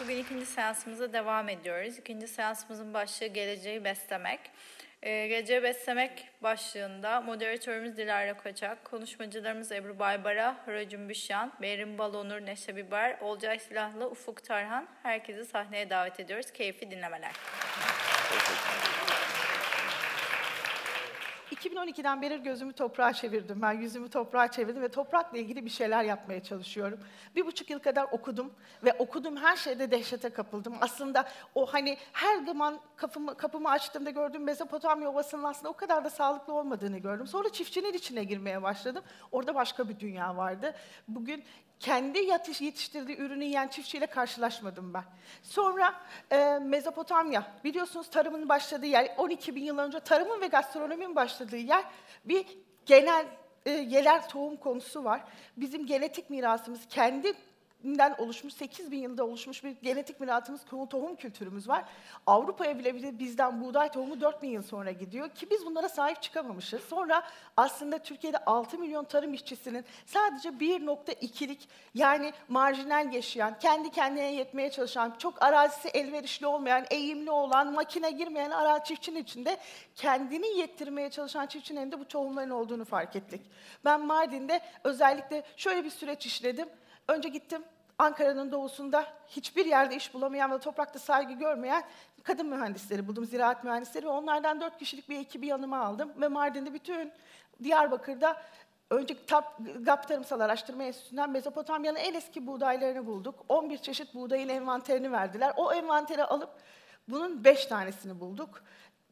Bugün ikinci seansımıza devam ediyoruz. İkinci seansımızın başlığı geleceği beslemek. Ee, geleceği beslemek başlığında moderatörümüz Dilara Koçak, konuşmacılarımız Ebru Baybara, Hara Cümbüşyan, Behrim Balonur, Neşe Biber, Olcay Silahlı, Ufuk Tarhan. Herkesi sahneye davet ediyoruz. Keyifli dinlemeler. 2012'den beri gözümü toprağa çevirdim. Ben yüzümü toprağa çevirdim ve toprakla ilgili bir şeyler yapmaya çalışıyorum. Bir buçuk yıl kadar okudum ve okuduğum her şeyde dehşete kapıldım. Aslında o hani her zaman kapımı, kapımı açtığımda gördüğüm Mezopotamya Ovası'nın aslında o kadar da sağlıklı olmadığını gördüm. Sonra çiftçinin içine girmeye başladım. Orada başka bir dünya vardı. Bugün kendi yetiştirdiği ürünü yiyen çiftçiyle karşılaşmadım ben. Sonra e, Mezopotamya, biliyorsunuz tarımın başladığı yer, 12 bin yıl önce tarımın ve gastronominin başladığı yer bir genel e, yeler tohum konusu var. Bizim genetik mirasımız kendi den oluşmuş, 8 bin yılda oluşmuş bir genetik mirasımız, tohum kültürümüz var. Avrupa'ya bile, bile bizden buğday tohumu 4 bin yıl sonra gidiyor ki biz bunlara sahip çıkamamışız. Sonra aslında Türkiye'de 6 milyon tarım işçisinin sadece 1.2'lik yani marjinal yaşayan, kendi kendine yetmeye çalışan, çok arazisi elverişli olmayan, eğimli olan, makine girmeyen arazi çiftçinin içinde kendini yettirmeye çalışan çiftçinin elinde bu tohumların olduğunu fark ettik. Ben Mardin'de özellikle şöyle bir süreç işledim. Önce gittim Ankara'nın doğusunda hiçbir yerde iş bulamayan ve toprakta saygı görmeyen kadın mühendisleri buldum, ziraat mühendisleri ve onlardan dört kişilik bir ekibi yanıma aldım. Ve Mardin'de bütün Diyarbakır'da önce TAP, GAP Tarımsal Araştırma Enstitüsü'nden Mezopotamya'nın en eski buğdaylarını bulduk. 11 çeşit buğdayın envanterini verdiler. O envanteri alıp bunun 5 tanesini bulduk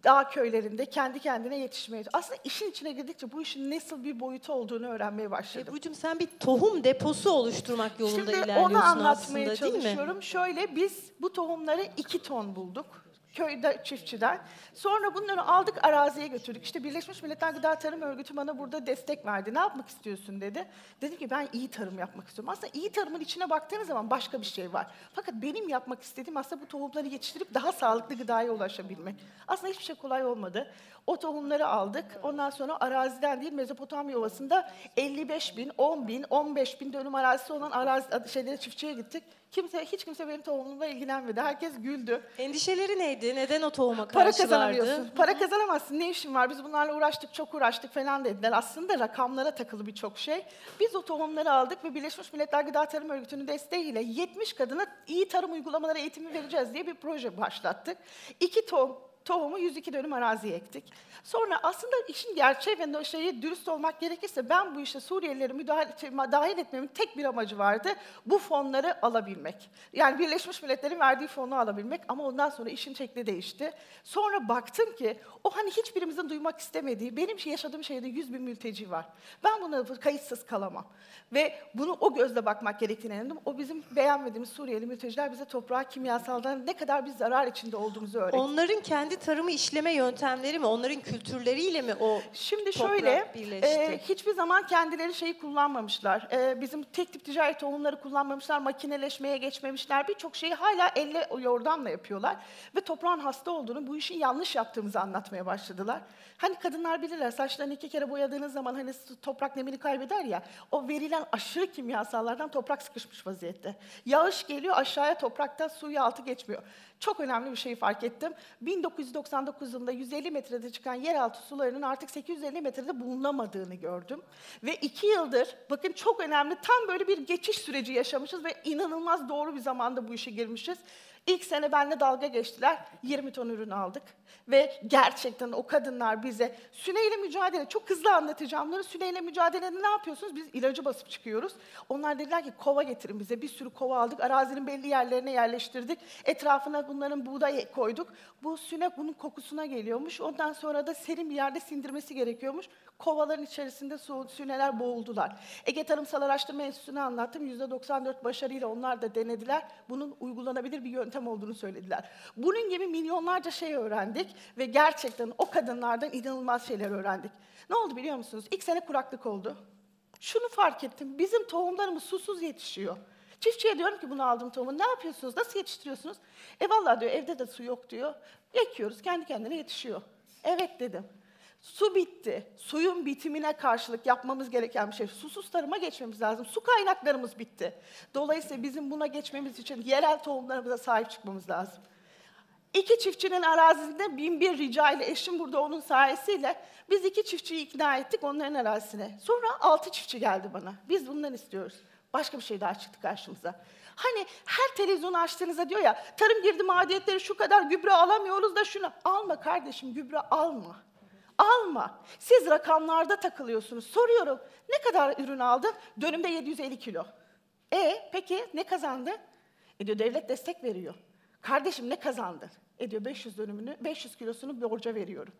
dağ köylerinde kendi kendine yetişmeye Aslında işin içine girdikçe bu işin nasıl bir boyutu olduğunu öğrenmeye başladım. Ebru'cum sen bir tohum deposu oluşturmak yolunda Şimdi ilerliyorsun onu anlatmaya aslında, çalışıyorum. Değil mi? Şöyle biz bu tohumları iki ton bulduk köyde çiftçiden. Sonra bunları aldık araziye götürdük. İşte Birleşmiş Milletler Gıda Tarım Örgütü bana burada destek verdi. Ne yapmak istiyorsun dedi. Dedim ki ben iyi tarım yapmak istiyorum. Aslında iyi tarımın içine baktığınız zaman başka bir şey var. Fakat benim yapmak istediğim aslında bu tohumları yetiştirip daha sağlıklı gıdaya ulaşabilmek. Aslında hiçbir şey kolay olmadı. O tohumları aldık. Ondan sonra araziden değil Mezopotamya Ovası'nda 55 bin, 10 bin, 15 bin dönüm arazisi olan arazi, şeylere çiftçiye gittik. Kimse, hiç kimse benim tohumumla ilgilenmedi. Herkes güldü. Endişeleri neydi? Neden o tohuma Para karşılardı? kazanamıyorsun. Para kazanamazsın. Ne işin var? Biz bunlarla uğraştık, çok uğraştık falan dediler. Aslında rakamlara takılı birçok şey. Biz o tohumları aldık ve Birleşmiş Milletler Gıda Tarım Örgütü'nün desteğiyle 70 kadına iyi tarım uygulamaları eğitimi vereceğiz diye bir proje başlattık. İki tohum tohumu 102 dönüm araziye ektik. Sonra aslında işin gerçeği ve şeyi dürüst olmak gerekirse ben bu işe Suriyelileri müdahale, dahil etmemin tek bir amacı vardı. Bu fonları alabilmek. Yani Birleşmiş Milletler'in verdiği fonu alabilmek ama ondan sonra işin şekli değişti. Sonra baktım ki o hani hiçbirimizin duymak istemediği, benim şey yaşadığım şehirde 100 bin mülteci var. Ben buna kayıtsız kalamam. Ve bunu o gözle bakmak gerektiğini inandım. O bizim beğenmediğimiz Suriyeli mülteciler bize toprağa kimyasaldan ne kadar bir zarar içinde olduğumuzu öğretti. Onların kendi tarımı işleme yöntemleri mi, onların kültürleriyle mi o Şimdi şöyle, birleşti? e, hiçbir zaman kendileri şeyi kullanmamışlar. E, bizim tek tip ticaret tohumları kullanmamışlar, makineleşmeye geçmemişler. Birçok şeyi hala elle yordamla yapıyorlar. Ve toprağın hasta olduğunu, bu işin yanlış yaptığımızı anlatmaya başladılar. Hani kadınlar bilirler, saçlarını iki kere boyadığınız zaman hani toprak nemini kaybeder ya, o verilen aşırı kimyasallardan toprak sıkışmış vaziyette. Yağış geliyor aşağıya topraktan suyu altı geçmiyor. Çok önemli bir şeyi fark ettim. 1999 yılında 150 metrede çıkan yeraltı sularının artık 850 metrede bulunamadığını gördüm. Ve iki yıldır, bakın çok önemli, tam böyle bir geçiş süreci yaşamışız ve inanılmaz doğru bir zamanda bu işe girmişiz. İlk sene benimle dalga geçtiler. 20 ton ürün aldık. Ve gerçekten o kadınlar bize süneyle mücadele, çok hızlı anlatacağım bunları. Süneyle mücadelede ne yapıyorsunuz? Biz ilacı basıp çıkıyoruz. Onlar dediler ki kova getirin bize. Bir sürü kova aldık. Arazinin belli yerlerine yerleştirdik. Etrafına bunların buğday koyduk. Bu süne bunun kokusuna geliyormuş. Ondan sonra da serin bir yerde sindirmesi gerekiyormuş. Kovaların içerisinde süneler boğuldular. Ege Tarımsal Araştırma Enstitüsü'ne anlattım. %94 başarıyla onlar da denediler. Bunun uygulanabilir bir yöntem olduğunu söylediler. Bunun gibi milyonlarca şey öğrendik ve gerçekten o kadınlardan inanılmaz şeyler öğrendik. Ne oldu biliyor musunuz? İlk sene kuraklık oldu. Şunu fark ettim. Bizim tohumlarımız susuz yetişiyor. Çiftçiye diyorum ki bunu aldım tohumu. Ne yapıyorsunuz? Nasıl yetiştiriyorsunuz? E vallahi diyor evde de su yok diyor. Ekiyoruz kendi kendine yetişiyor. Evet dedim. Su bitti. Suyun bitimine karşılık yapmamız gereken bir şey. Susuz tarıma geçmemiz lazım. Su kaynaklarımız bitti. Dolayısıyla bizim buna geçmemiz için yerel tohumlarımıza sahip çıkmamız lazım. İki çiftçinin arazisinde bin bir rica ile eşim burada onun sayesiyle biz iki çiftçiyi ikna ettik onların arazisine. Sonra altı çiftçi geldi bana. Biz bundan istiyoruz. Başka bir şey daha çıktı karşımıza. Hani her televizyonu açtığınızda diyor ya tarım girdi maliyetleri şu kadar gübre alamıyoruz da şunu. Alma kardeşim gübre alma. Alma. Siz rakamlarda takılıyorsunuz. Soruyorum ne kadar ürün aldın? Dönümde 750 kilo. E peki ne kazandı? E diyor devlet destek veriyor. Kardeşim ne kazandın? E diyor 500 dönümünü, 500 kilosunu borca veriyorum.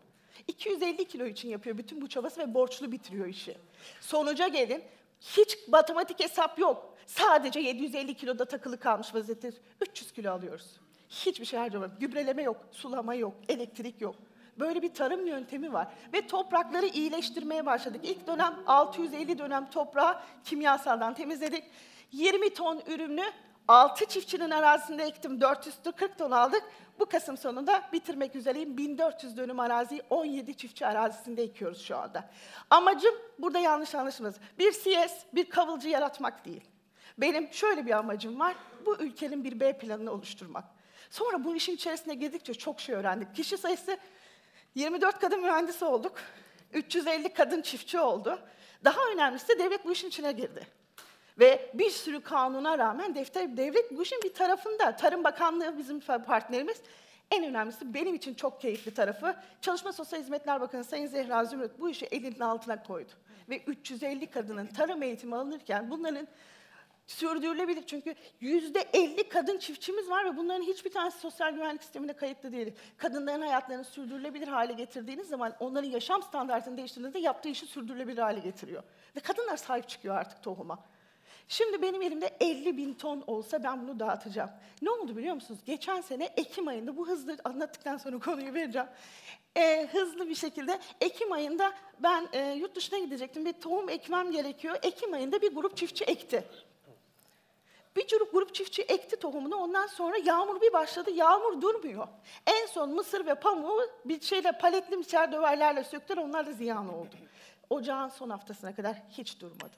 250 kilo için yapıyor bütün bu çabası ve borçlu bitiriyor işi. Sonuca gelin, hiç matematik hesap yok. Sadece 750 kiloda takılı kalmış vaziyette 300 kilo alıyoruz. Hiçbir şey harcamıyor. Gübreleme yok, sulama yok, elektrik yok. Böyle bir tarım yöntemi var. Ve toprakları iyileştirmeye başladık. İlk dönem 650 dönem toprağı kimyasaldan temizledik. 20 ton ürünü 6 çiftçinin arazisinde ektim. 440 ton aldık. Bu Kasım sonunda bitirmek üzereyim. 1400 dönüm araziyi 17 çiftçi arazisinde ekiyoruz şu anda. Amacım burada yanlış anlaşılmaz. Bir CS, bir kavılcı yaratmak değil. Benim şöyle bir amacım var. Bu ülkenin bir B planını oluşturmak. Sonra bu işin içerisine girdikçe çok şey öğrendik. Kişi sayısı 24 kadın mühendis olduk. 350 kadın çiftçi oldu. Daha önemlisi devlet bu işin içine girdi. Ve bir sürü kanuna rağmen defter, devlet bu işin bir tarafında. Tarım Bakanlığı bizim partnerimiz. En önemlisi benim için çok keyifli tarafı Çalışma Sosyal Hizmetler Bakanı Sayın Zehra Zümrüt bu işi elinin altına koydu. Ve 350 kadının tarım eğitimi alınırken bunların sürdürülebilir. Çünkü yüzde 50 kadın çiftçimiz var ve bunların hiçbir tanesi sosyal güvenlik sistemine kayıtlı değil. Kadınların hayatlarını sürdürülebilir hale getirdiğiniz zaman onların yaşam standartını değiştirdiğinizde yaptığı işi sürdürülebilir hale getiriyor. Ve kadınlar sahip çıkıyor artık tohuma. Şimdi benim elimde 50 bin ton olsa ben bunu dağıtacağım. Ne oldu biliyor musunuz? Geçen sene Ekim ayında, bu hızlı anlattıktan sonra konuyu vereceğim. Ee, hızlı bir şekilde Ekim ayında ben e, yurt dışına gidecektim ve tohum ekmem gerekiyor. Ekim ayında bir grup çiftçi ekti. Bir grup, grup çiftçi ekti tohumunu ondan sonra yağmur bir başladı. Yağmur durmuyor. En son mısır ve pamuğu bir şeyle paletli miçer döverlerle söktüler. Onlar da ziyan oldu. Ocağın son haftasına kadar hiç durmadı.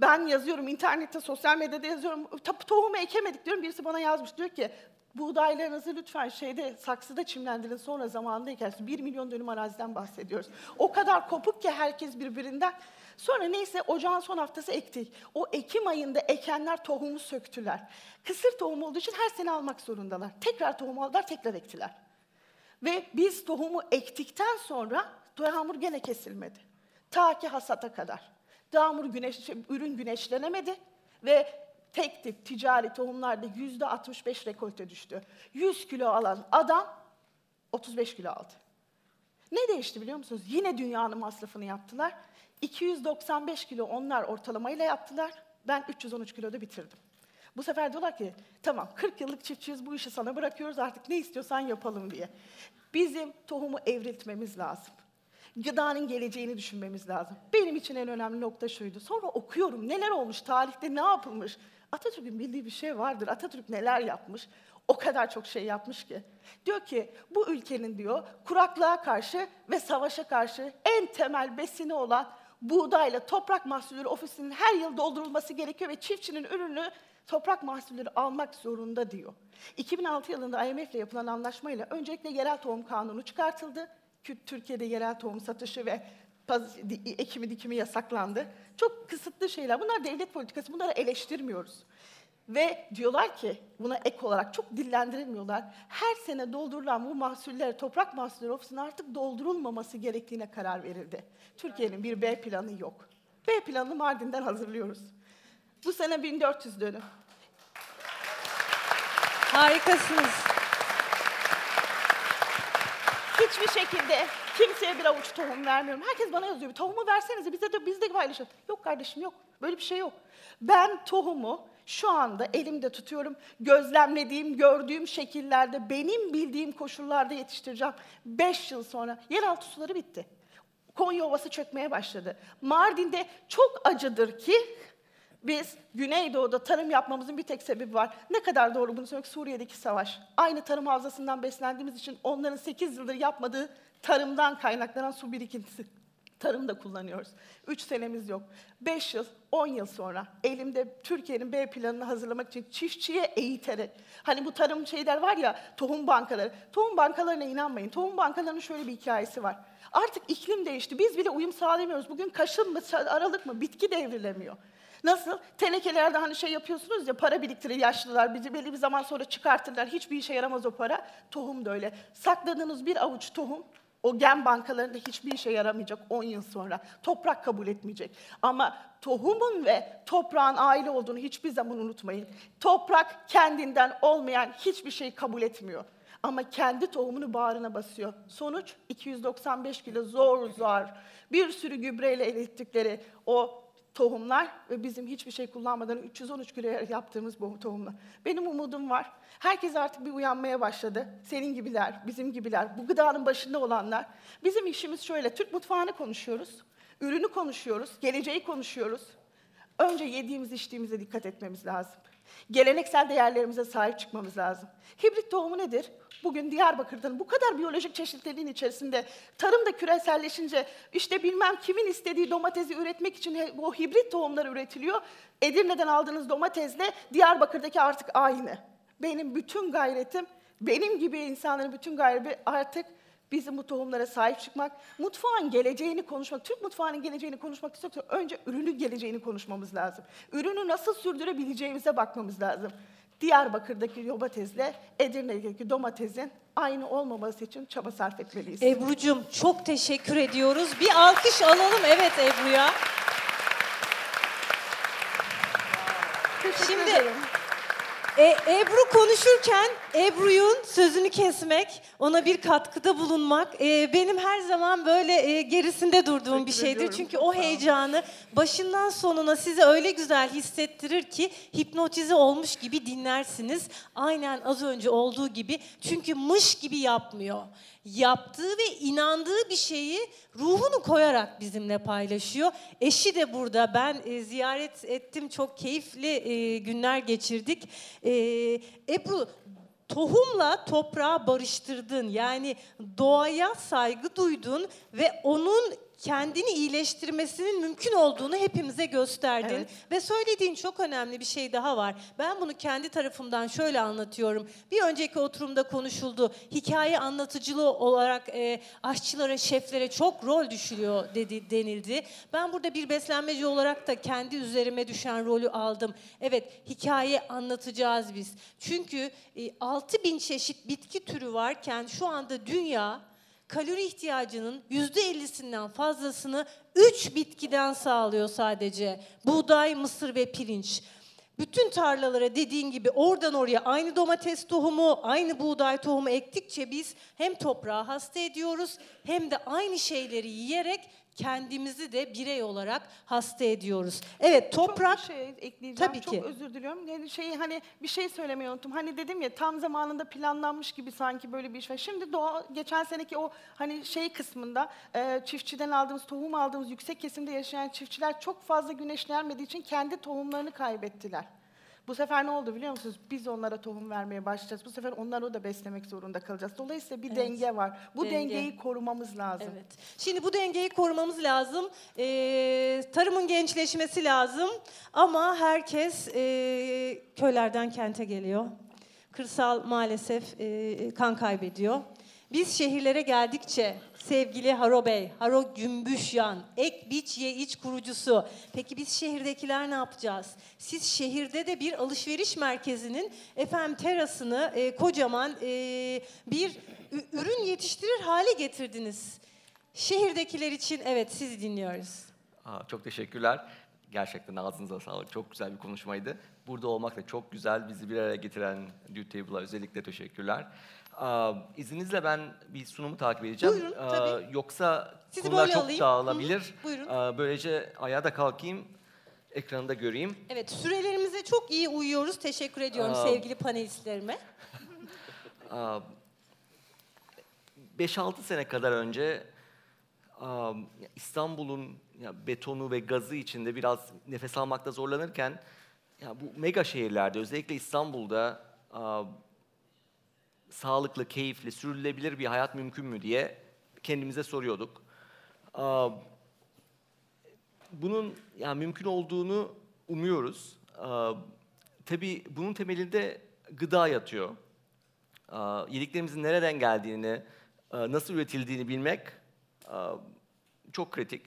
Ben yazıyorum internette, sosyal medyada yazıyorum. Tohumu ekemedik diyorum. Birisi bana yazmış diyor ki buğdaylarınızı lütfen şeyde saksıda çimlendirin sonra zamanında ekersiniz. Bir milyon dönüm araziden bahsediyoruz. O kadar kopuk ki herkes birbirinden. Sonra neyse ocağın son haftası ektik. O Ekim ayında ekenler tohumu söktüler. Kısır tohum olduğu için her sene almak zorundalar. Tekrar tohum aldılar, tekrar ektiler. Ve biz tohumu ektikten sonra yağmur gene kesilmedi. Ta ki hasata kadar. Yağmur güneş, ürün güneşlenemedi ve tek tip ticari tohumlarda yüzde 65 rekolte düştü. 100 kilo alan adam 35 kilo aldı. Ne değişti biliyor musunuz? Yine dünyanın masrafını yaptılar. 295 kilo onlar ortalamayla yaptılar. Ben 313 kiloda bitirdim. Bu sefer diyorlar ki tamam 40 yıllık çiftçiyiz bu işi sana bırakıyoruz artık ne istiyorsan yapalım diye. Bizim tohumu evriltmemiz lazım. Gıdanın geleceğini düşünmemiz lazım. Benim için en önemli nokta şuydu. Sonra okuyorum neler olmuş, tarihte ne yapılmış. Atatürk'ün bildiği bir şey vardır. Atatürk neler yapmış? O kadar çok şey yapmış ki. Diyor ki bu ülkenin diyor kuraklığa karşı ve savaşa karşı en temel besini olan buğdayla toprak mahsulleri ofisinin her yıl doldurulması gerekiyor ve çiftçinin ürünü toprak mahsulleri almak zorunda diyor. 2006 yılında IMF ile yapılan anlaşmayla öncelikle yerel tohum kanunu çıkartıldı. Türkiye'de yerel tohum satışı ve ekimi dikimi yasaklandı. Çok kısıtlı şeyler. Bunlar devlet politikası. Bunları eleştirmiyoruz. Ve diyorlar ki buna ek olarak çok dillendirilmiyorlar. Her sene doldurulan bu mahsuller, toprak mahsulleri ofisinin artık doldurulmaması gerektiğine karar verildi. Türkiye'nin bir B planı yok. B planını Mardin'den hazırlıyoruz. Bu sene 1400 dönüm. Harikasınız. Hiçbir şekilde kimseye bir avuç tohum vermiyorum. Herkes bana yazıyor. Tohumu versenize bize de biz de paylaşalım. Yok kardeşim yok. Böyle bir şey yok. Ben tohumu şu anda elimde tutuyorum. Gözlemlediğim, gördüğüm şekillerde, benim bildiğim koşullarda yetiştireceğim. Beş yıl sonra yeraltı suları bitti. Konya Ovası çökmeye başladı. Mardin'de çok acıdır ki biz Güneydoğu'da tarım yapmamızın bir tek sebebi var. Ne kadar doğru bunu söylemek Suriye'deki savaş. Aynı tarım havzasından beslendiğimiz için onların 8 yıldır yapmadığı tarımdan kaynaklanan su birikintisi tarımda kullanıyoruz. Üç senemiz yok. Beş yıl, on yıl sonra elimde Türkiye'nin B planını hazırlamak için çiftçiye eğiterek, hani bu tarım şeyler var ya, tohum bankaları. Tohum bankalarına inanmayın. Tohum bankalarının şöyle bir hikayesi var. Artık iklim değişti. Biz bile uyum sağlayamıyoruz. Bugün Kasım mı, Aralık mı bitki devrilemiyor. Nasıl? Tenekelerde hani şey yapıyorsunuz ya para biriktirir yaşlılar, bizi belli bir zaman sonra çıkartırlar. Hiçbir işe yaramaz o para. Tohum da öyle. Sakladığınız bir avuç tohum o gen bankalarında hiçbir işe yaramayacak 10 yıl sonra. Toprak kabul etmeyecek. Ama tohumun ve toprağın aile olduğunu hiçbir zaman unutmayın. Toprak kendinden olmayan hiçbir şey kabul etmiyor. Ama kendi tohumunu bağrına basıyor. Sonuç 295 kilo zor zor bir sürü gübreyle erittikleri o tohumlar ve bizim hiçbir şey kullanmadan 313 kilo yaptığımız bu tohumlar. Benim umudum var. Herkes artık bir uyanmaya başladı. Senin gibiler, bizim gibiler, bu gıdanın başında olanlar. Bizim işimiz şöyle, Türk mutfağını konuşuyoruz, ürünü konuşuyoruz, geleceği konuşuyoruz. Önce yediğimiz, içtiğimize dikkat etmemiz lazım. Geleneksel değerlerimize sahip çıkmamız lazım. Hibrit tohumu nedir? Bugün Diyarbakır'dan bu kadar biyolojik çeşitliliğin içerisinde tarım da küreselleşince işte bilmem kimin istediği domatesi üretmek için o hibrit tohumlar üretiliyor. Edirne'den aldığınız domatesle Diyarbakır'daki artık aynı. Benim bütün gayretim, benim gibi insanların bütün gayreti artık bizim bu tohumlara sahip çıkmak, mutfağın geleceğini konuşmak, Türk mutfağının geleceğini konuşmak istiyorsak önce ürünün geleceğini konuşmamız lazım. Ürünü nasıl sürdürebileceğimize bakmamız lazım. Diyarbakır'daki domatesle Edirne'deki domatesin aynı olmaması için çaba sarf etmeliyiz. Ebru'cum çok teşekkür ediyoruz. Bir alkış alalım evet Ebru'ya. Şimdi e, Ebru konuşurken Ebru'nun sözünü kesmek, ona bir katkıda bulunmak e, benim her zaman böyle e, gerisinde durduğum bir şeydir. Ediyorum. Çünkü o heyecanı başından sonuna size öyle güzel hissettirir ki hipnotize olmuş gibi dinlersiniz. Aynen az önce olduğu gibi. Çünkü mış gibi yapmıyor yaptığı ve inandığı bir şeyi ruhunu koyarak bizimle paylaşıyor. Eşi de burada. Ben e, ziyaret ettim. Çok keyifli e, günler geçirdik. E, Ebru tohumla toprağı barıştırdın. Yani doğaya saygı duydun ve onun kendini iyileştirmesinin mümkün olduğunu hepimize gösterdin. Evet. Ve söylediğin çok önemli bir şey daha var. Ben bunu kendi tarafımdan şöyle anlatıyorum. Bir önceki oturumda konuşuldu. Hikaye anlatıcılığı olarak e, aşçılara, şeflere çok rol düşülüyor dedi, denildi. Ben burada bir beslenmeci olarak da kendi üzerime düşen rolü aldım. Evet, hikaye anlatacağız biz. Çünkü e, 6 bin çeşit bitki türü varken şu anda dünya kalori ihtiyacının yüzde 50'sinden fazlasını 3 bitkiden sağlıyor sadece. Buğday, mısır ve pirinç. Bütün tarlalara dediğin gibi oradan oraya aynı domates tohumu, aynı buğday tohumu ektikçe biz hem toprağı hasta ediyoruz hem de aynı şeyleri yiyerek kendimizi de birey olarak hasta ediyoruz. Evet toprak çok şey ekleyeceğim. Tabii çok ki. özür diliyorum. Yani şey hani bir şey söylemeyi unuttum. Hani dedim ya tam zamanında planlanmış gibi sanki böyle bir iş var. Şimdi doğa geçen seneki o hani şey kısmında e, çiftçiden aldığımız tohum aldığımız yüksek kesimde yaşayan çiftçiler çok fazla güneşlenmediği için kendi tohumlarını kaybettiler. Bu sefer ne oldu biliyor musunuz? Biz onlara tohum vermeye başlayacağız. Bu sefer onları da beslemek zorunda kalacağız. Dolayısıyla bir evet. denge var. Bu denge. dengeyi korumamız lazım. Evet. Şimdi bu dengeyi korumamız lazım. Ee, tarımın gençleşmesi lazım. Ama herkes e, köylerden kente geliyor. Kırsal maalesef e, kan kaybediyor. Biz şehirlere geldikçe sevgili Haro Bey, Haro Gümbüşyan, Ek Biç Ye İç kurucusu. Peki biz şehirdekiler ne yapacağız? Siz şehirde de bir alışveriş merkezinin efendim terasını e, kocaman e, bir ürün yetiştirir hale getirdiniz. Şehirdekiler için evet sizi dinliyoruz. Aa, çok teşekkürler. Gerçekten ağzınıza sağlık. Çok güzel bir konuşmaydı. Burada olmak da çok güzel. Bizi bir araya getiren Duty Table'a özellikle teşekkürler. Aa, izninizle ben bir sunumu takip edeceğim. Buyurun, tabii. Yoksa Sizi konular çok alayım. dağılabilir. Hı, buyurun. Aa, böylece ayağa da kalkayım, ekranı da göreyim. Evet, sürelerimize çok iyi uyuyoruz. Teşekkür ediyorum Aa, sevgili panelistlerime. 5-6 sene kadar önce İstanbul'un betonu ve gazı içinde biraz nefes almakta zorlanırken ya bu mega şehirlerde özellikle İstanbul'da sağlıklı, keyifli, sürülebilir bir hayat mümkün mü diye kendimize soruyorduk. Bunun yani mümkün olduğunu umuyoruz. Tabii bunun temelinde gıda yatıyor. Yediklerimizin nereden geldiğini, nasıl üretildiğini bilmek çok kritik.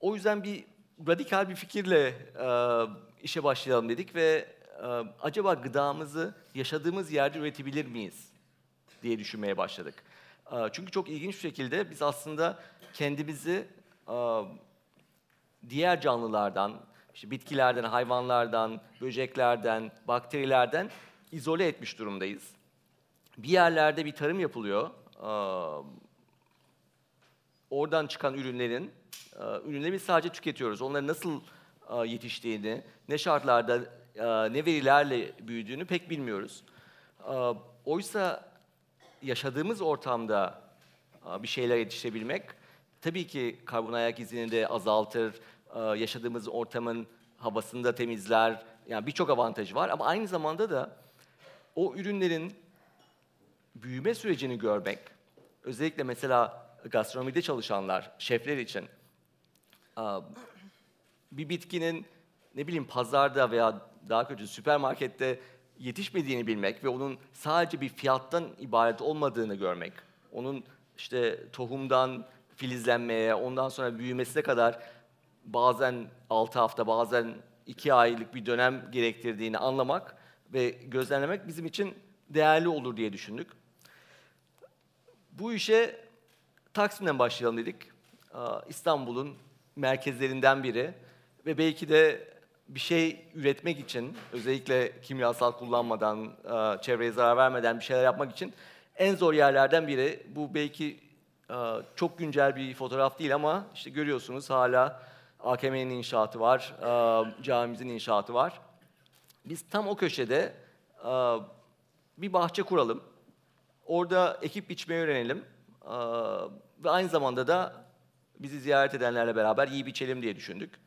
O yüzden bir radikal bir fikirle işe başlayalım dedik ve acaba gıdamızı yaşadığımız yerde üretebilir miyiz diye düşünmeye başladık. Aa, çünkü çok ilginç bir şekilde biz aslında kendimizi aa, diğer canlılardan, işte bitkilerden, hayvanlardan, böceklerden, bakterilerden izole etmiş durumdayız. Bir yerlerde bir tarım yapılıyor. Oradan çıkan ürünlerin, e, ürünleri biz sadece tüketiyoruz. Onların nasıl e, yetiştiğini, ne şartlarda, e, ne verilerle büyüdüğünü pek bilmiyoruz. E, Oysa yaşadığımız ortamda e, bir şeyler yetiştirebilmek tabii ki karbon ayak izini de azaltır, e, yaşadığımız ortamın havasını da temizler. Yani birçok avantajı var ama aynı zamanda da o ürünlerin büyüme sürecini görmek, özellikle mesela gastronomide çalışanlar, şefler için bir bitkinin ne bileyim pazarda veya daha kötü süpermarkette yetişmediğini bilmek ve onun sadece bir fiyattan ibaret olmadığını görmek, onun işte tohumdan filizlenmeye, ondan sonra büyümesine kadar bazen 6 hafta, bazen 2 aylık bir dönem gerektirdiğini anlamak ve gözlemlemek bizim için değerli olur diye düşündük. Bu işe Taksim'den başlayalım dedik. İstanbul'un merkezlerinden biri ve belki de bir şey üretmek için, özellikle kimyasal kullanmadan, aa, çevreye zarar vermeden bir şeyler yapmak için en zor yerlerden biri. Bu belki aa, çok güncel bir fotoğraf değil ama işte görüyorsunuz hala AKM'nin inşaatı var, aa, camimizin inşaatı var. Biz tam o köşede bir bahçe kuralım. Orada ekip biçmeyi öğrenelim. Ve aynı zamanda da bizi ziyaret edenlerle beraber iyi biçelim diye düşündük.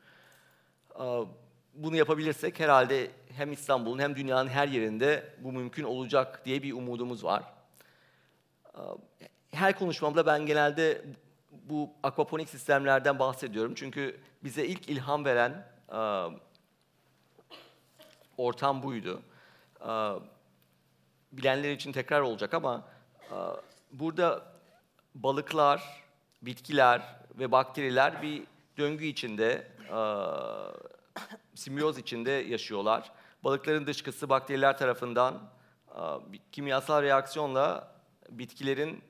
Bunu yapabilirsek herhalde hem İstanbul'un hem dünyanın her yerinde bu mümkün olacak diye bir umudumuz var. Aa, Her konuşmamda ben genelde bu akvaponik sistemlerden bahsediyorum. Çünkü bize ilk ilham veren aa, ortam buydu. Aa, Bilenler için tekrar olacak ama aa, burada balıklar, bitkiler ve bakteriler bir döngü içinde, simbiyoz içinde yaşıyorlar. Balıkların dışkısı bakteriler tarafından bir kimyasal reaksiyonla bitkilerin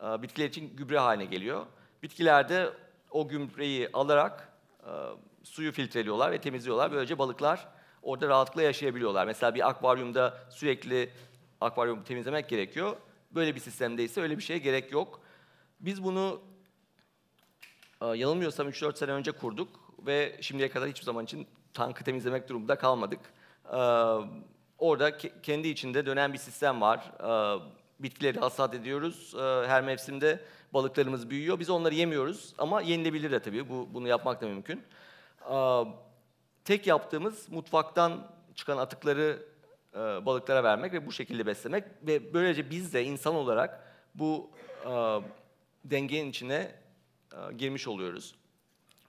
aa, bitkiler için gübre haline geliyor. Bitkiler de o gübreyi alarak aa, suyu filtreliyorlar ve temizliyorlar. Böylece balıklar orada rahatlıkla yaşayabiliyorlar. Mesela bir akvaryumda sürekli akvaryumu temizlemek gerekiyor. Böyle bir sistemde ise öyle bir şeye gerek yok. Biz bunu e, yanılmıyorsam 3-4 sene önce kurduk ve şimdiye kadar hiçbir zaman için tankı temizlemek durumunda kalmadık. E, Orada ke- kendi içinde dönen bir sistem var. E, Bitkileri hasat ediyoruz. E, Her mevsimde balıklarımız büyüyor. Biz onları yemiyoruz ama yenilebilir de tabii. Bu, bunu yapmak da mümkün. E, Tek yaptığımız mutfaktan çıkan atıkları e, balıklara vermek ve bu şekilde beslemek ve böylece biz de insan olarak bu e, dengenin içine e, girmiş oluyoruz.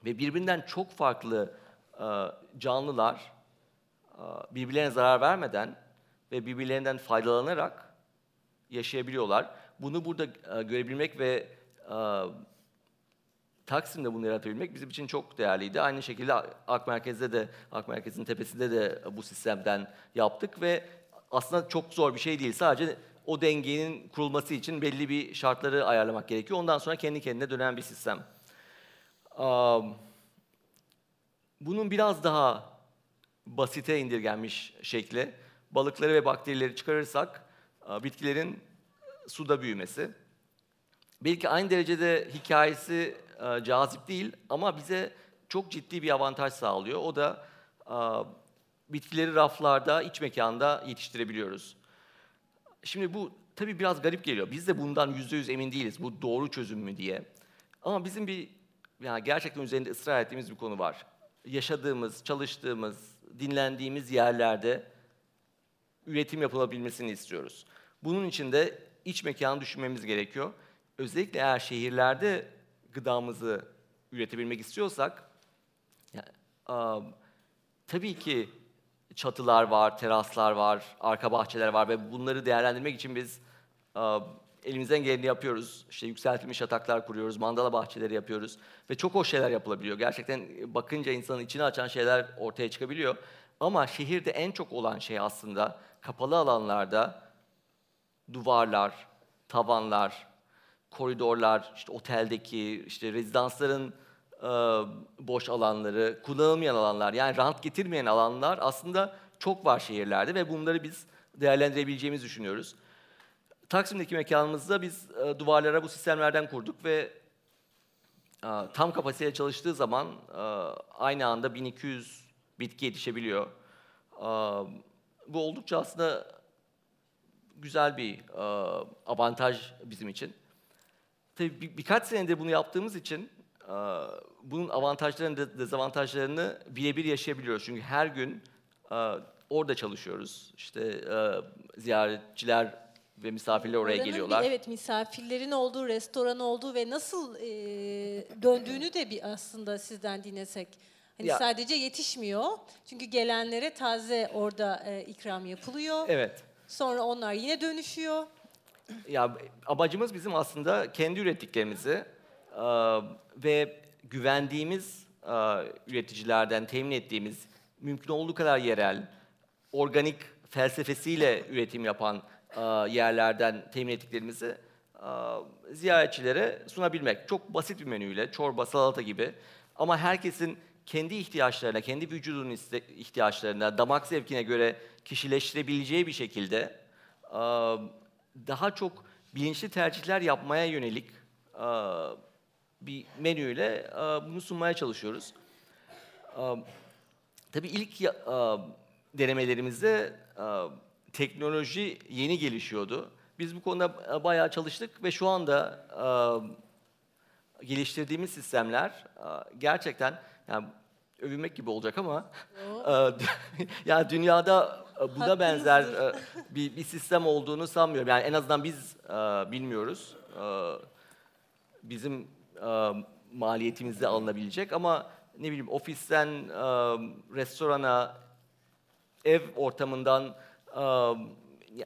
Ve birbirinden çok farklı e, canlılar e, birbirlerine zarar vermeden ve birbirlerinden faydalanarak yaşayabiliyorlar. Bunu burada e, görebilmek ve Taksim'de bunu yaratabilmek bizim için çok değerliydi. Aynı şekilde Ak Merkez'de de, Ak Merkez'in tepesinde de bu sistemden yaptık ve aslında çok zor bir şey değil. Sadece o dengenin kurulması için belli bir şartları ayarlamak gerekiyor. Ondan sonra kendi kendine dönen bir sistem. Am, Bunun biraz daha basite indirgenmiş şekli, balıkları ve bakterileri çıkarırsak bitkilerin suda büyümesi. Belki aynı derecede hikayesi cazip değil ama bize çok ciddi bir avantaj sağlıyor. O da bitkileri raflarda, iç mekanda yetiştirebiliyoruz. Şimdi bu tabii biraz garip geliyor. Biz de bundan yüzde yüz emin değiliz. Bu doğru çözüm mü diye. Ama bizim bir yani gerçekten üzerinde ısrar ettiğimiz bir konu var. Yaşadığımız, çalıştığımız, dinlendiğimiz yerlerde üretim yapılabilmesini istiyoruz. Bunun için de iç mekanı düşünmemiz gerekiyor. özellikle eğer şehirlerde gıdamızı üretebilmek istiyorsak ya, a, tabii ki çatılar var, teraslar var, arka bahçeler var ve bunları değerlendirmek için biz a, elimizden geleni yapıyoruz. İşte yükseltilmiş yataklar kuruyoruz, mandala bahçeleri yapıyoruz ve çok hoş şeyler yapılabiliyor. Gerçekten bakınca insanın içini açan şeyler ortaya çıkabiliyor. Ama şehirde en çok olan şey aslında kapalı alanlarda duvarlar, tavanlar, koridorlar, işte oteldeki, işte rezidansların e, boş alanları, kullanılmayan alanlar, yani rant getirmeyen alanlar aslında çok var şehirlerde ve bunları biz değerlendirebileceğimizi düşünüyoruz. Taksim'deki mekanımızda biz e, duvarlara bu sistemlerden kurduk ve e, tam kapasiteye çalıştığı zaman e, aynı anda 1200 bitki yetişebiliyor. E, bu oldukça aslında güzel bir e, avantaj bizim için. Tabii bir, birkaç senedir bunu yaptığımız için e, bunun avantajlarını, dezavantajlarını birebir yaşayabiliyoruz. Çünkü her gün e, orada çalışıyoruz. İşte e, ziyaretçiler ve misafirler oraya Oranın geliyorlar. Bir, evet misafirlerin olduğu, restoran olduğu ve nasıl e, döndüğünü de bir aslında sizden dinlesek. Hani Ya- sadece yetişmiyor. Çünkü gelenlere taze orada e, ikram yapılıyor. Evet. Sonra onlar yine dönüşüyor. Ya amacımız bizim aslında kendi ürettiklerimizi e, ve güvendiğimiz e, üreticilerden temin ettiğimiz mümkün olduğu kadar yerel, organik felsefesiyle üretim yapan yerlerden temin ettiklerimizi e, ziyaretçilere sunabilmek. Çok basit bir menüyle, çorba, salata gibi ama herkesin kendi ihtiyaçlarına, kendi vücudunun ihtiyaçlarına, damak zevkine göre kişileştirebileceği bir şekilde e, daha çok bilinçli tercihler yapmaya yönelik e, bir menüyle e, bunu sunmaya çalışıyoruz. E, Tabii ilk e, denemelerimizde e, teknoloji yeni gelişiyordu. Biz bu konuda e, bayağı çalıştık ve şu anda e, geliştirdiğimiz sistemler e, gerçekten yani övünmek gibi olacak ama e, yani dünyada e, buna benzer e, bir, bir sistem olduğunu sanmıyorum. Yani en azından biz e, bilmiyoruz. E, bizim e, maliyetimizde alınabilecek ama ne bileyim ofisten e, restorana, ev ortamından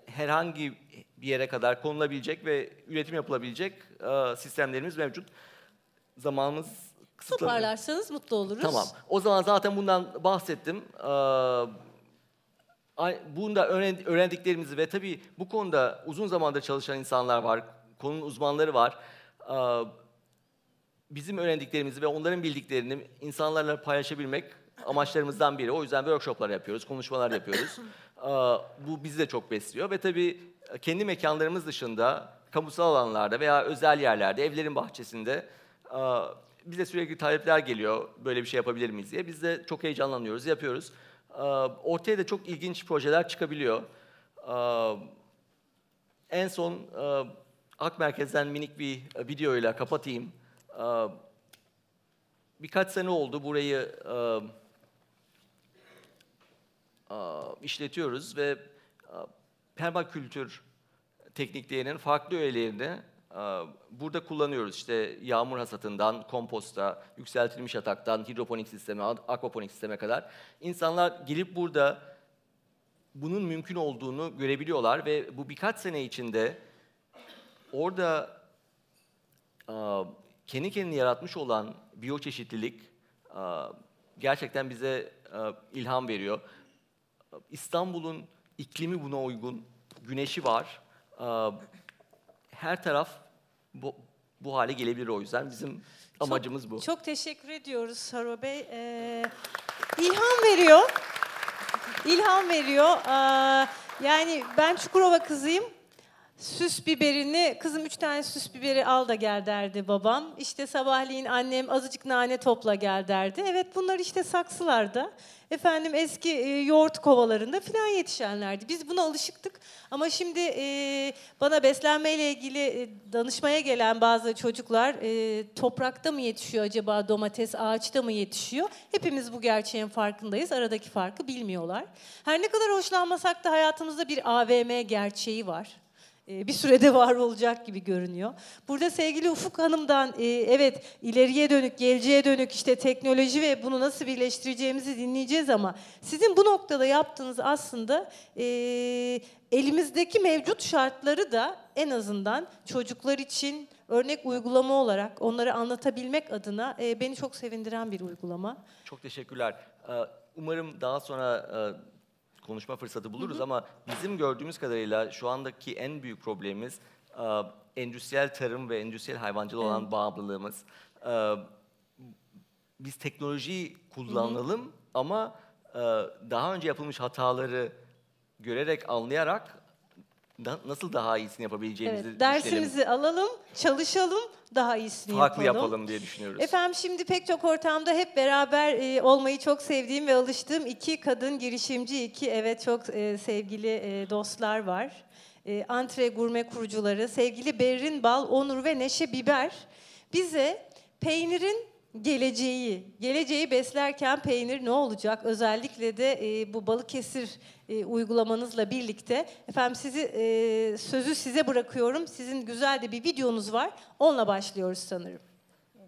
herhangi bir yere kadar konulabilecek ve üretim yapılabilecek e, sistemlerimiz mevcut. Zamanımız kısıtlı. Toparlarsanız mutlu oluruz. Tamam. O zaman zaten bundan bahsettim. Bunda öğren- öğrendiklerimizi ve tabii bu konuda uzun zamandır çalışan insanlar var, konunun uzmanları var. Bizim öğrendiklerimizi ve onların bildiklerini insanlarla paylaşabilmek amaçlarımızdan biri. O yüzden workshoplar yapıyoruz, konuşmalar yapıyoruz. Bu bizi de çok besliyor ve tabii kendi mekanlarımız dışında kamusal alanlarda veya özel yerlerde, evlerin bahçesinde e, bize sürekli talepler geliyor böyle bir şey yapabilir miyiz diye. Biz de çok heyecanlanıyoruz, yapıyoruz. Ortaya da çok ilginç projeler çıkabiliyor. En son e, Ak Merkez'den minik bir e, videoyla kapatayım. Birkaç sene oldu burayı e, e, işletiyoruz ve e, permakültür tekniklerinin farklı öğelerini e, burada kullanıyoruz. İşte yağmur hasatından komposta, yükseltilmiş yataktan hidroponik sisteme, akvaponik sisteme kadar. İnsanlar gelip burada bunun mümkün olduğunu görebiliyorlar ve bu birkaç sene içinde orada e, kendi kendini yaratmış olan biyoçeşitlilik e, gerçekten bize e, ilham veriyor. İstanbul'un iklimi buna uygun, güneşi var. E, Her taraf bu, bu hale gelebilir o yüzden bizim amacımız bu. Çok teşekkür ediyoruz Saro Bey. Ee, ilham veriyor. İlham veriyor. Aa, yani ben Çukurova kızıyım. Süs biberini, kızım üç tane süs biberi al da gel derdi babam. İşte sabahleyin annem azıcık nane topla gel derdi. Evet bunlar işte saksılarda. Efendim eski e, yoğurt kovalarında filan yetişenlerdi. Biz buna alışıktık. Ama şimdi e, bana beslenmeyle ilgili e, danışmaya gelen bazı çocuklar e, toprakta mı yetişiyor acaba domates, ağaçta mı yetişiyor? Hepimiz bu gerçeğin farkındayız. Aradaki farkı bilmiyorlar. Her ne kadar hoşlanmasak da hayatımızda bir AVM gerçeği var. E, bir sürede var olacak gibi görünüyor. Burada sevgili Ufuk Hanım'dan e, evet ileriye dönük, geleceğe dönük işte teknoloji ve bunu nasıl birleştireceğimizi dinleyeceğiz ama sizin bu noktada yaptığınız aslında e, elimizdeki mevcut şartları da en azından çocuklar için örnek uygulama olarak onları anlatabilmek adına beni çok sevindiren bir uygulama. Çok teşekkürler. Ee, Umarım daha sonra konuşma fırsatı buluruz ama bizim gördüğümüz kadarıyla şu andaki en büyük problemimiz e, endüstriyel tarım ve endüstriyel hayvancılığı olan bağımlılığımız. E, Biz teknolojiyi kullanalım ama e, daha önce yapılmış hataları görerek, anlayarak da- nasıl daha iyisini yapabileceğimizi Evet, düşünelim. dersimizi alalım, çalışalım, daha iyisini farklı yapalım. yapalım diye düşünüyoruz. Efendim şimdi pek çok ortamda hep beraber e, olmayı çok sevdiğim ve alıştığım iki kadın girişimci, iki evet çok e, sevgili e, dostlar var. E, antre gurme kurucuları, sevgili Berrin Bal, Onur ve Neşe Biber bize peynirin geleceği, geleceği beslerken peynir ne olacak? Özellikle de e, bu Balıkesir e, uygulamanızla birlikte. Efendim sizi e, sözü size bırakıyorum. Sizin güzel de bir videonuz var. Onunla başlıyoruz sanırım.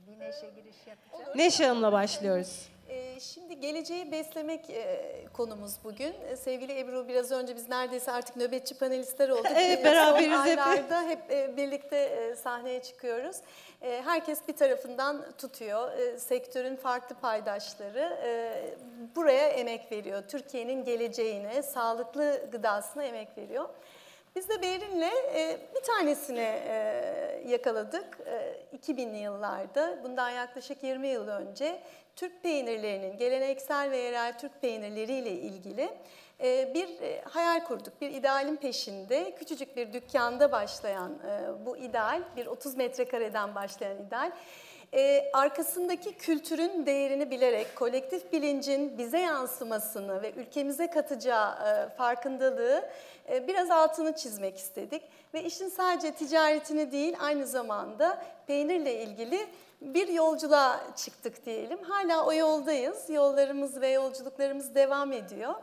Bir neşe giriş yapacağım. Neşe Hanım'la başlıyoruz. Ee, Şimdi geleceği beslemek e, konumuz bugün. E, Sevgili Ebru biraz önce biz neredeyse artık nöbetçi panelistler olduk. Evet, E, beraberiz hep. hep e, birlikte e, sahneye çıkıyoruz. E, Herkes bir tarafından tutuyor. E, Sektörün farklı paydaşları e, buraya emek veriyor. Türkiye'nin geleceğine, sağlıklı gıdasına emek veriyor. Biz de Berin'le bir tanesini yakaladık e, 2000'li yıllarda. Bundan yaklaşık 20 yıl önce Türk peynirlerinin, geleneksel ve yerel Türk peynirleriyle ilgili bir e, hayal kurduk. Bir idealin peşinde küçücük bir dükkanda başlayan e, bu ideal, bir 30 metrekareden başlayan ideal, e, arkasındaki kültürün değerini bilerek kolektif bilincin bize yansımasını ve ülkemize katacağı e, farkındalığı biraz altını çizmek istedik. Ve işin sadece ticaretini değil aynı zamanda peynirle ilgili bir yolculuğa çıktık diyelim. Hala o yoldayız. Yollarımız ve yolculuklarımız devam ediyor.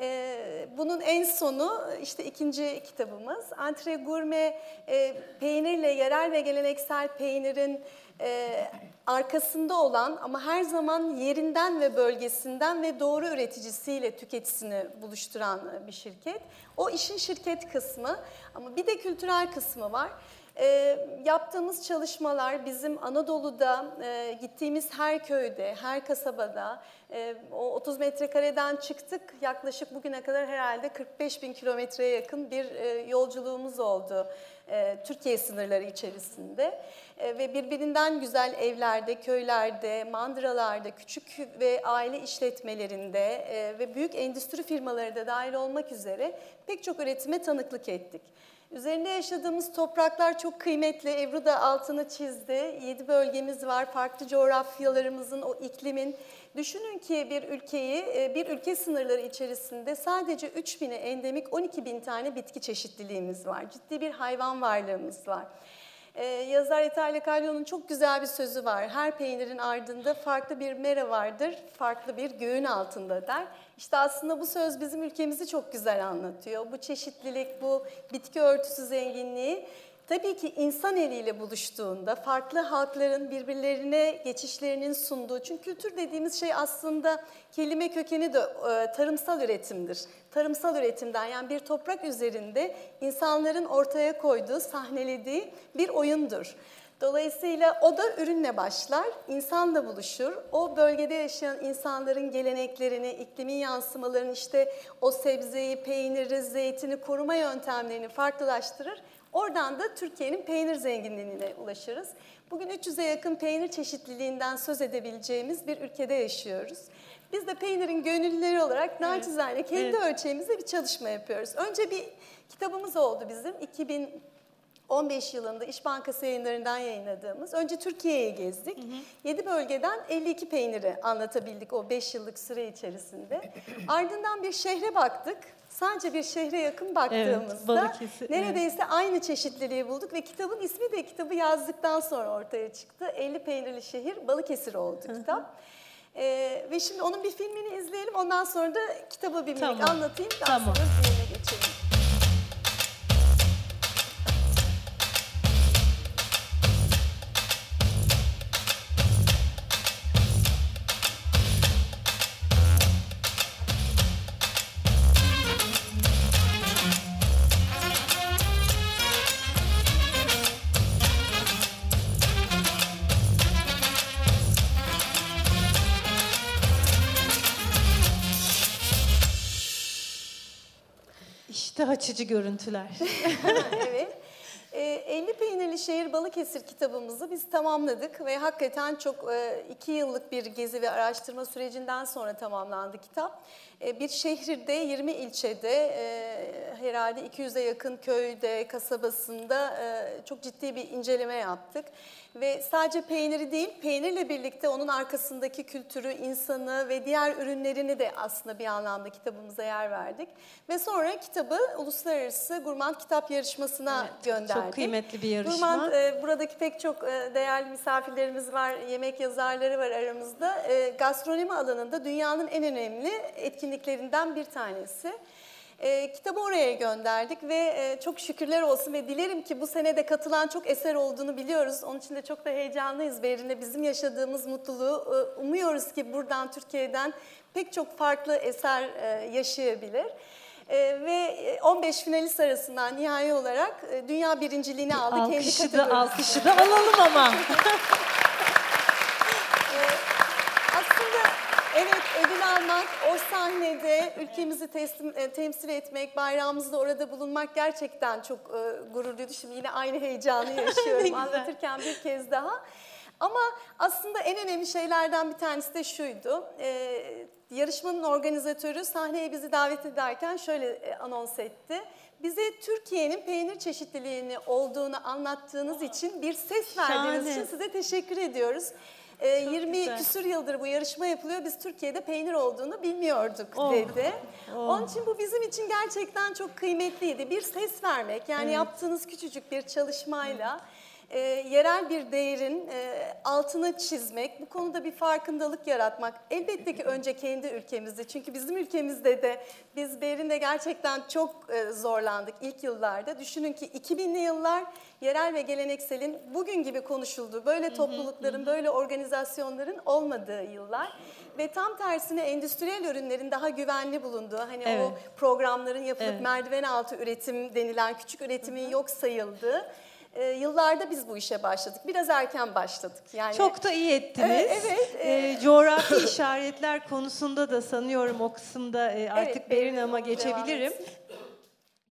Ee, bunun en sonu işte ikinci kitabımız. Antre Gurme e, peynirle yerel ve geleneksel peynirin e, arkasında olan ama her zaman yerinden ve bölgesinden ve doğru üreticisiyle tüketicisini buluşturan bir şirket. O işin şirket kısmı ama bir de kültürel kısmı var. E, yaptığımız çalışmalar bizim Anadolu'da e, gittiğimiz her köyde, her kasabada e, o 30 metrekareden çıktık. Yaklaşık bugüne kadar herhalde 45 bin kilometreye yakın bir e, yolculuğumuz oldu e, Türkiye sınırları içerisinde. E, ve birbirinden güzel evlerde, köylerde, mandıralarda, küçük ve aile işletmelerinde e, ve büyük endüstri firmaları da dahil olmak üzere pek çok üretime tanıklık ettik. Üzerinde yaşadığımız topraklar çok kıymetli. Ebru da altını çizdi. Yedi bölgemiz var. Farklı coğrafyalarımızın, o iklimin. Düşünün ki bir ülkeyi, e, bir ülke sınırları içerisinde sadece 3 bine endemik 12 bin tane bitki çeşitliliğimiz var. Ciddi bir hayvan varlığımız var. Ee, yazar Italia Caglio'nun çok güzel bir sözü var. Her peynirin ardında farklı bir mera vardır, farklı bir göğün altında der. İşte aslında bu söz bizim ülkemizi çok güzel anlatıyor. Bu çeşitlilik, bu bitki örtüsü zenginliği tabii ki insan eliyle buluştuğunda farklı halkların birbirlerine geçişlerinin sunduğu. Çünkü kültür dediğimiz şey aslında kelime kökeni de e, tarımsal üretimdir. Tarımsal üretimden yani bir toprak üzerinde insanların ortaya koyduğu, sahnelediği bir oyundur. Dolayısıyla o da ürünle başlar, insanla buluşur. O bölgede yaşayan insanların geleneklerini, iklimin yansımalarını işte o sebzeyi, peyniri, zeytini koruma yöntemlerini farklılaştırır. Oradan da Türkiye'nin peynir zenginliğine ulaşırız. Bugün 300'e yakın peynir çeşitliliğinden söz edebileceğimiz bir ülkede yaşıyoruz. Biz de peynirin gönüllüleri olarak naçizane kendi Evet. ölçeğimizde bir çalışma yapıyoruz. Önce bir kitabımız oldu bizim 2000 15 yılında İş Bankası yayınlarından yayınladığımız. Önce Türkiye'yi gezdik. 7 bölgeden 52 peyniri anlatabildik o 5 yıllık süre içerisinde. Ardından bir şehre baktık. Sadece bir şehre yakın baktığımızda Balıkesir, neredeyse aynı çeşitliliği bulduk ve kitabın ismi de kitabı yazdıktan sonra ortaya çıktı. 50 peynirli şehir Balıkesir oldu kitap. Ee, ve şimdi onun bir filmini izleyelim. Ondan sonra da kitabı bir Tamam. anlatayım. Daha Tamam. sonra filmine geçelim. İştah açıcı görüntüler. evet. E, 50 Peynirli Şehir Balıkesir kitabımızı biz tamamladık ve hakikaten çok e, iki yıllık bir gezi ve araştırma sürecinden sonra tamamlandı kitap. E, bir şehirde 20 ilçede e, herhalde 200'e yakın köyde, kasabasında e, çok ciddi bir inceleme yaptık. Ve sadece peyniri değil, peynirle birlikte onun arkasındaki kültürü, insanı ve diğer ürünlerini de aslında bir anlamda kitabımıza yer verdik. Ve sonra kitabı Uluslararası Gurmand Kitap Yarışması'na Evet, gönderdik. çok kıymetli bir yarışma. Gurmand, e, buradaki pek çok e, değerli misafirlerimiz var, yemek yazarları var aramızda. E, gastronomi alanında dünyanın en önemli etkinliklerinden bir tanesi. E, kitabı oraya gönderdik ve e, çok şükürler olsun ve dilerim ki bu senede katılan çok eser olduğunu biliyoruz. Onun için de çok da heyecanlıyız Berin'le bizim yaşadığımız mutluluğu e, umuyoruz ki buradan Türkiye'den pek çok farklı eser e, yaşayabilir. E, ve 15 finalist arasından nihai olarak e, dünya birinciliğini aldı kendi Alkışı da, kategorisinde. alkışı da alalım ama. Aslında evet ödül almak, o sahnede ülkemizi teslim, e, temsil etmek, bayrağımızda orada bulunmak gerçekten çok e, gurur duydu. Şimdi yine aynı heyecanı yaşıyorum anlatırken bir kez daha. Ama aslında en önemli şeylerden bir tanesi de şuydu. E, yarışmanın organizatörü sahneye bizi davet ederken şöyle e, anons etti. Bize Türkiye'nin peynir çeşitliliğini olduğunu anlattığınız için bir ses verdiğiniz Şahane. için size teşekkür ediyoruz. Ee, Çok 20 güzel. küsur yıldır bu yarışma yapılıyor. Biz Türkiye'de peynir olduğunu bilmiyorduk Oh. dedi. Oh. Onun için bu bizim için gerçekten çok kıymetliydi. Bir ses vermek yani Evet. yaptığınız küçücük bir çalışmayla e, yerel bir değerin e, altını çizmek, bu konuda bir farkındalık yaratmak. Elbette ki önce kendi ülkemizde. Çünkü bizim ülkemizde de biz Berin'de gerçekten çok e, zorlandık ilk yıllarda. Düşünün ki 2000'li yıllar yerel ve gelenekselin bugün gibi konuşulduğu, böyle toplulukların, böyle organizasyonların olmadığı yıllar. Ve tam tersine endüstriyel ürünlerin daha güvenli bulunduğu, hani Evet. o programların yapılıp Evet. merdiven altı üretim denilen küçük üretimin yok sayıldığı e, yıllarda biz bu işe başladık. Biraz erken başladık. Yani Çok da iyi ettiniz. Evet, evet, Ee, coğrafi işaretler konusunda da sanıyorum o kısımda e, artık Evet, Berin Berin ama devam geçebilirim.